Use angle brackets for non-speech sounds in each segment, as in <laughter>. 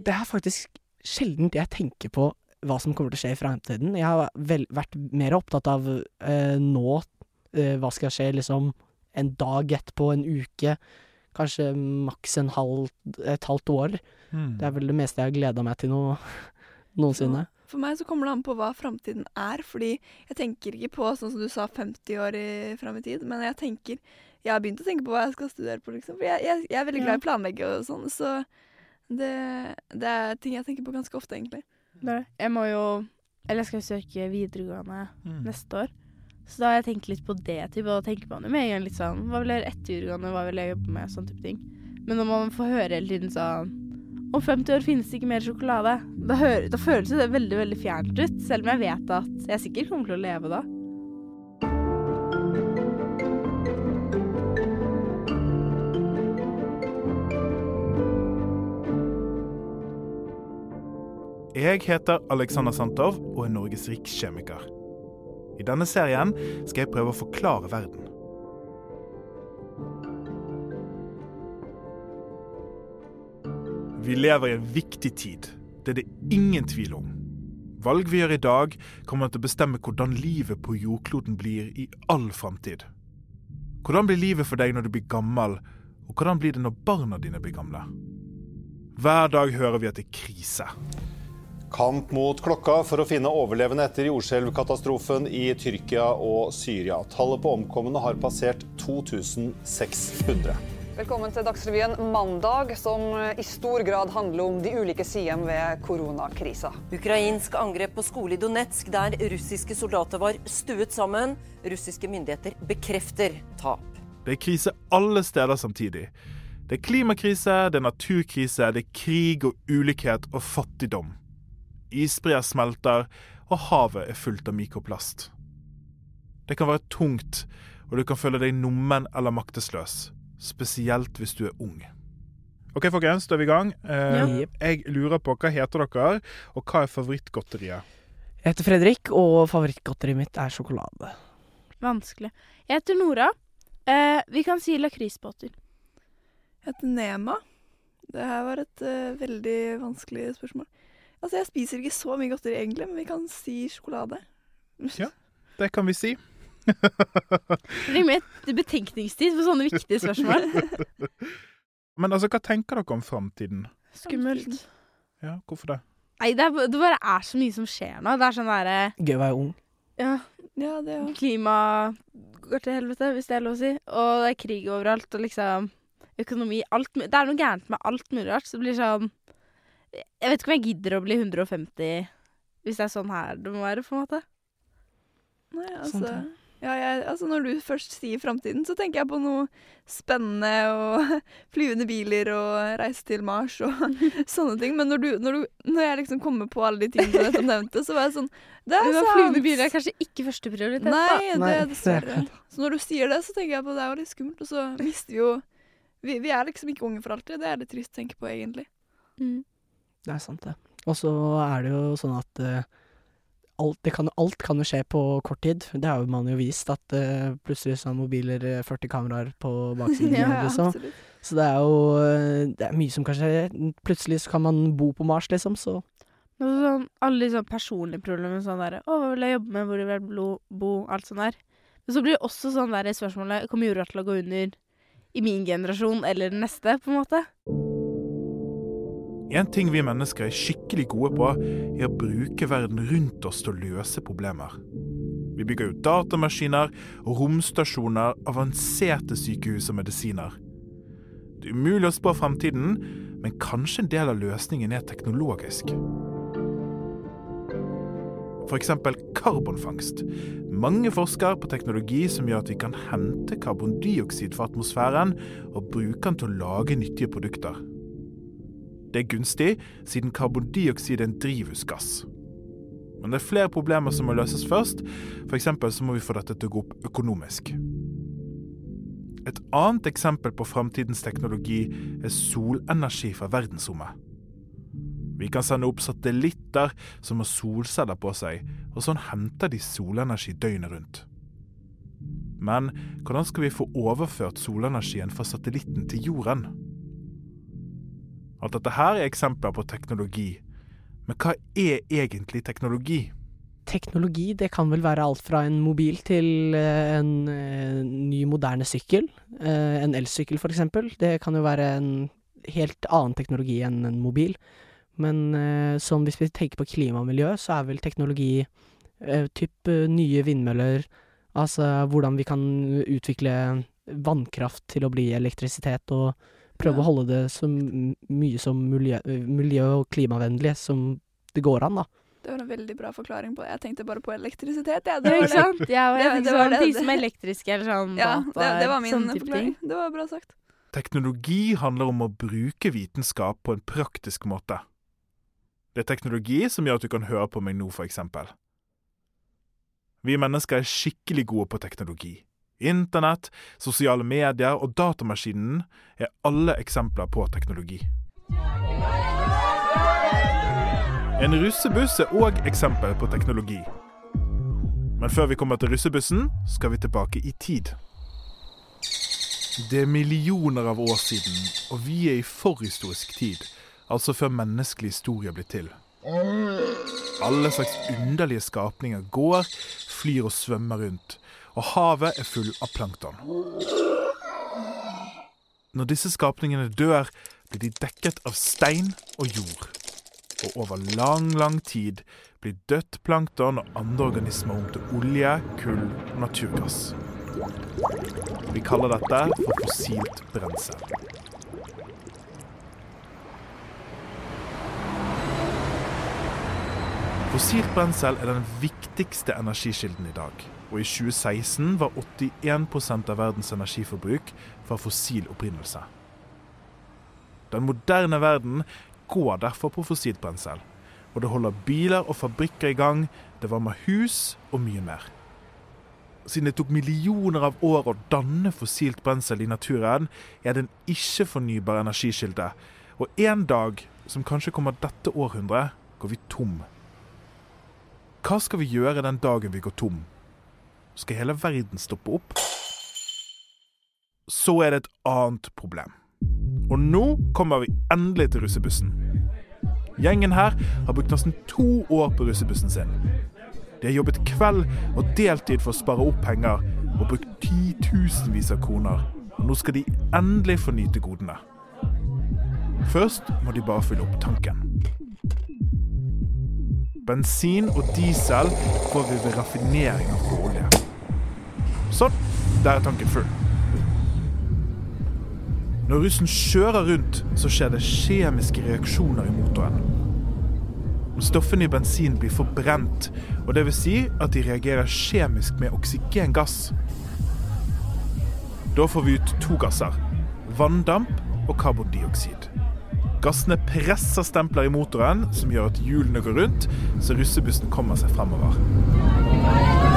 det er faktisk sjelden jeg tenker på hva som kommer til å skje i fremtiden. Jeg har vel, vært mer opptatt av eh, nå, eh, hva skal skje liksom en dag etterpå, en uke, kanskje maks en halv, et halvt år. Mm. Det er vel det meste jeg har gleda meg til noe, <laughs> noensinne. For meg så kommer det an på hva framtiden er, fordi jeg tenker ikke på sånn som du sa 50 år i, fram i tid, men jeg tenker Jeg har begynt å tenke på hva jeg skal studere på, liksom. For jeg, jeg, jeg er veldig glad i å planlegge og sånn, så det, det er ting jeg tenker på ganske ofte, egentlig. Det er. Jeg må jo Eller jeg skal jo søke videregående Mm. neste år. Så da har jeg tenkt litt på det. Typ, og da tenker man jo med en gang litt sånn Hva vil jeg gjøre etter videregående? Hva vil jeg jobbe med? Sånn type ting. Men når man får høre hele tiden sånn Om 50 år finnes det ikke mer sjokolade. Da, hører, da føles det veldig veldig fjernt ut. Selv om jeg vet at jeg sikkert kommer til å leve da. Jeg heter Alexander Santov og er Norges rikskjemiker. I denne serien skal jeg prøve å forklare verden. Vi lever i en viktig tid. Det er det ingen tvil om. Valg vi gjør i dag, kommer til å bestemme hvordan livet på jordkloden blir i all framtid. Hvordan blir livet for deg når du blir gammel, og hvordan blir det når barna dine blir gamle? Hver dag hører vi at det er krise. Kamp mot klokka for å finne overlevende etter jordskjelvkatastrofen i Tyrkia og Syria. Tallet på omkomne har passert 2600. Velkommen til Dagsrevyen mandag, som i stor grad handler om de ulike sidene ved koronakrisa. Ukrainsk angrep på skole i Donetsk, der russiske soldater var stuet sammen. Russiske myndigheter bekrefter tap. Det er krise alle steder samtidig. Det er klimakrise, det er naturkrise, det er krig og ulikhet og fattigdom. Isbreer smelter, og havet er fullt av mikroplast. Det kan være tungt, og du kan føle deg nummen eller maktesløs. Spesielt hvis du er ung. OK, folkens, da er vi i gang. Uh, Ja. Jeg lurer på hva heter dere, og hva er favorittgodteriet? Jeg heter Fredrik, og favorittgodteriet mitt er sjokolade. Vanskelig. Jeg heter Nora. Uh, vi kan si lakrisbåter. Jeg heter Nema. Det her var et uh, veldig vanskelig spørsmål. Altså, Jeg spiser ikke så mye godteri egentlig, men vi kan si sjokolade. Ja. Det kan vi si. Det blir et betenkningstid for sånne viktige spørsmål. <laughs> Men altså, hva tenker dere om framtiden? Skummelt. Ja, hvorfor det? Nei, det, er, det bare er så mye som skjer nå. Det er sånn derre Gøy å være ung. Ja, Ja, det òg. klima går til helvete, hvis det er lov å si. Og det er krig overalt, og liksom økonomi alt, Det er noe gærent med alt mulig rart. Så det blir sånn Jeg vet ikke om jeg gidder å bli 150 hvis det er sånn her det må være, på en måte. Nei, Sant, altså, ja, jeg, altså Når du først sier framtiden, så tenker jeg på noe spennende og <laughs> flyvende biler og reise til Mars og <laughs> sånne ting. Men når, du, når, du, når jeg liksom kommer på alle de tingene du nettopp nevnte, så var jeg sånn Det er sant! Flyvende biler er kanskje ikke førsteprioritet, da. Nei, det er det dessverre. Så når du sier det, så tenker jeg på det er jo litt skummelt, og så mister vi jo vi, vi er liksom ikke unge for alltid. Det er litt trist å tenke på, egentlig. Mm. Det er sant, det. Og så er det jo sånn at eh, alt, det kan, alt kan jo skje på kort tid. Det har jo man jo vist, at uh, plutselig så har mobiler eh, 40 kameraer på baksiden. <laughs> Ja, liksom. absolutt. Så det er jo eh, Det er mye som kan skje. Plutselig så kan man bo på Mars, liksom, så sånn, alle de sånn personlige problemer, sånn derre 'Å, hva vil jeg jobbe med? Hvor vil jeg bo alt sånt der. Men så blir det også sånn der spørsmålet Kommer jorda til å gå under i min generasjon eller den neste, på en måte? En ting vi mennesker er skikkelig gode på, er å bruke verden rundt oss til å løse problemer. Vi bygger ut datamaskiner romstasjoner, avanserte sykehus og medisiner. Det er umulig å spå fremtiden, men kanskje en del av løsningen er teknologisk. F.eks. karbonfangst. Mange forsker på teknologi som gjør at vi kan hente karbondioksid fra atmosfæren og bruke den til å lage nyttige produkter. Det er gunstig, siden karbondioksid er en drivhusgass. Men det er flere problemer som må løses først, f.eks. så må vi få dette til å gå opp økonomisk. Et annet eksempel på framtidens teknologi er solenergi fra verdensrommet. Vi kan sende opp satellitter som har solceller på seg, og sånn henter de solenergi døgnet rundt. Men hvordan skal vi få overført solenergien fra satellitten til jorden? At dette her er eksempler på teknologi. Men hva er egentlig teknologi? Teknologi, det kan vel være alt fra en mobil til eh, en eh, ny, moderne sykkel. Eh, en elsykkel, eksempel. Det kan jo være en helt annen teknologi enn en mobil. Men sånn hvis vi tenker på klima og miljø, så er vel teknologi typ nye vindmøller, altså hvordan vi kan utvikle vannkraft til å bli elektrisitet, og prøve Ja. å holde det så mye som miljø, miljø- og klimavennlig som det går an, da. Det var en veldig bra forklaring på det. Jeg tenkte bare på elektrisitet, jeg. Ja, Det var det. Ja, Det- det var sånn, det- de som er elektriske eller sånn Ja, det, det var min sånn forklaring. ting. Det var bra sagt. Teknologi handler om å bruke vitenskap på en praktisk måte. Det er teknologi som gjør at du kan høre på meg nå, for eksempel. Vi mennesker er skikkelig gode på teknologi. Internett, sosiale medier og datamaskinen er alle eksempler på teknologi. En russebuss er òg eksempel på teknologi. Men før vi kommer til russebussen, skal vi tilbake i tid. Det er millioner av år siden, og vi er i forhistorisk tid, altså før menneskelig historie blir til. Alle slags underlige skapninger går, flyr og svømmer rundt, og havet er full av plankton. Når disse skapningene dør, blir de dekket av stein og jord. Og over lang, lang tid blir dødt plankton og andre organismer om til olje, kull og naturgass. Vi kaller dette for fossilt brensel. Fossilt brensel er den viktigste energikilden i dag. Og i 2016 var 81% av verdens energiforbruk fra fossil opprinnelse. Den moderne verden går derfor på fossilt brensel. Og det holder biler og fabrikker i gang, det varmer hus og mye mer. Siden det tok millioner av år å danne fossilt brensel i naturen, er det en ikke-fornybar energikilde. Og en dag, som kanskje kommer dette århundret, går vi tom. Hva skal vi gjøre den dagen vi går tom? Skal hele verden stoppe opp? Så er det et annet problem. Og nå kommer vi endelig til russebussen. Gjengen her har brukt nesten to år på russebussen sin. De har jobbet kveld og deltid for å spare opp penger og brukt titusenvis av kroner. Og nå skal de endelig få nyte godene. Først må de bare fylle opp tanken. Bensin og diesel får vi ved raffinering av olje. Sånn, der er tanken full. Når russen kjører rundt, så skjer det kjemiske reaksjoner i motoren. Stoffene i bensin blir forbrent, og det vil si at de reagerer kjemisk med oksygengass. Da får vi ut to gasser. Vanndamp og karbondioksid. Gassene presser stempler i motoren, som gjør at hjulene går rundt, så russebussen kommer seg fremover.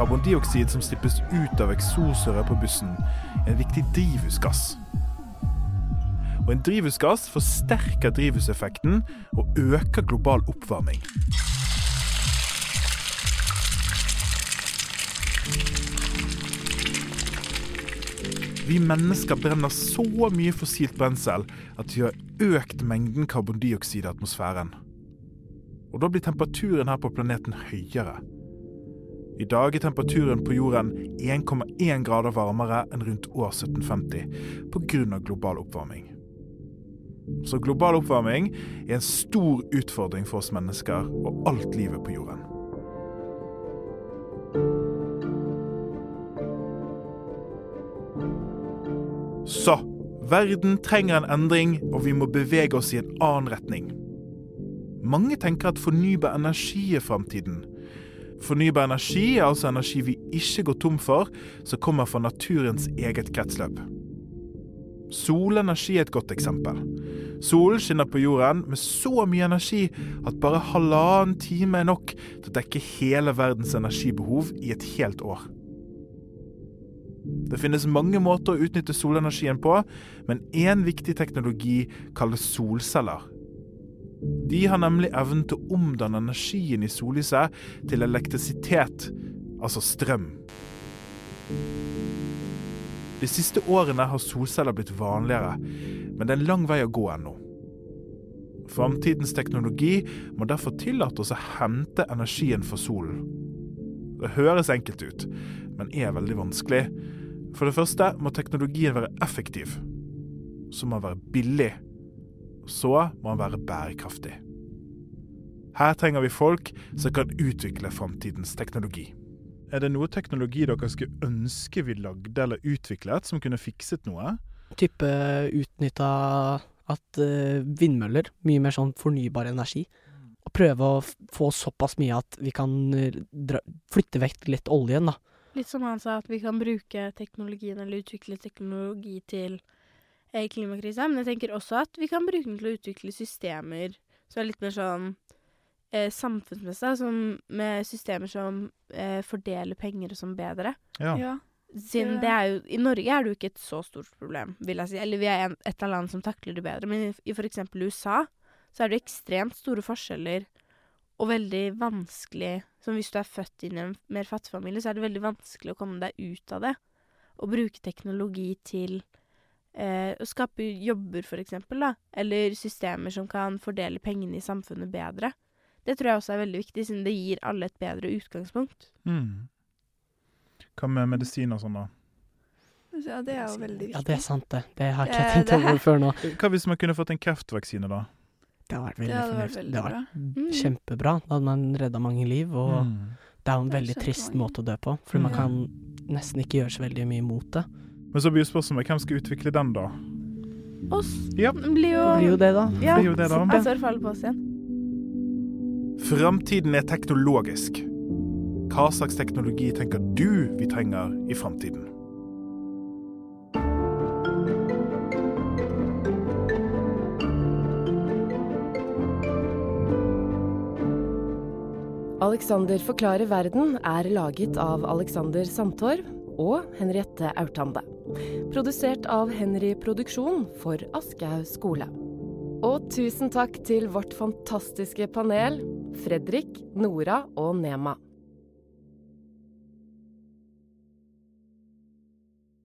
Karbondioksid som slippes ut av eksosrøret på bussen, er en viktig drivhusgass. Og en drivhusgass forsterker drivhuseffekten og øker global oppvarming. Vi mennesker brenner så mye fossilt brensel at vi har økt mengden karbondioksid i atmosfæren. Og da blir temperaturen her på planeten høyere. I dag er temperaturen på jorden 1,1 grader varmere enn rundt år 1750 pga. global oppvarming. Så global oppvarming er en stor utfordring for oss mennesker og alt livet på jorden. Så verden trenger en endring, og vi må bevege oss i en annen retning. Mange tenker at fornybar energi er framtiden. Fornybar energi er altså energi vi ikke går tom for, som kommer fra naturens eget kretsløp. Solenergi er et godt eksempel. Solen skinner på jorden med så mye energi at bare halvannen time er nok til å dekke hele verdens energibehov i et helt år. Det finnes mange måter å utnytte solenergien på, men én viktig teknologi kalles solceller. De har nemlig evnen til å omdanne energien i sollyset til elektrisitet, altså strøm. De siste årene har solceller blitt vanligere, men det er en lang vei å gå ennå. Framtidens teknologi må derfor tillate oss å hente energien fra solen. Det høres enkelt ut, men er veldig vanskelig. For det første må teknologien være effektiv. Så må den være billig. Så må han være bærekraftig. Her trenger vi folk som kan utvikle framtidens teknologi. Er det noe teknologi dere skulle ønske vi lagde eller utviklet, som kunne fikset noe? Type utnytta at eh, vindmøller, mye mer sånn fornybar energi. Og prøve å få såpass mye at vi kan eh, dra, flytte vekk litt oljen, da. Litt som han sa, at vi kan bruke teknologien eller utvikle teknologi til klimakrisa. Men jeg tenker også at vi kan bruke den til å utvikle systemer som er litt mer sånn eh, samfunnsmessig, som med systemer som eh, fordeler penger og sånn bedre. Ja. Ja. Siden det er jo I Norge er det jo ikke et så stort problem, vil jeg si. Eller vi er en, et av landene som takler det bedre. Men i, i eksempel USA så er det ekstremt store forskjeller og veldig vanskelig Som hvis du er født inn i en mer fattig familie, så er det veldig vanskelig å komme deg ut av det. Og bruke teknologi til eh, å skape jobber, for eksempel, da. Eller systemer som kan fordele pengene i samfunnet bedre. Det tror jeg også er veldig viktig, siden det gir alle et bedre utgangspunkt. Mm. Hva med medisin og sånn, da? ja, det er jo veldig viktig. Ja, det er sant, det. Det har ikke jeg tenkt over før nå. Hva hvis man kunne fått en kreftvaksine, da? Det hadde vært Det veldig hadde vært fornuftig. veldig Det hadde bra. vært Mm. kjempebra. Da hadde man redda mange liv, og Mm. det er jo en veldig trist mange. måte å dø på. Man Mm. kan nesten ikke gjøre så veldig mye mot det. Men så blir spørsmålet hvem skal utvikle den, da? Oss Ja. blir jo Det blir jo det, da. Ja, blir jo det da. ansvaret faller på oss igjen. Framtiden er teknologisk. Hva slags teknologi tenker du vi trenger i framtiden? Alexander forklarer verden er laget av Alexander Sandtorv og Henriette Aurtande. Produsert av Henry Produksjon for Aschehoug skole. Og tusen takk til vårt fantastiske panel, Fredrik, Nora og Nema.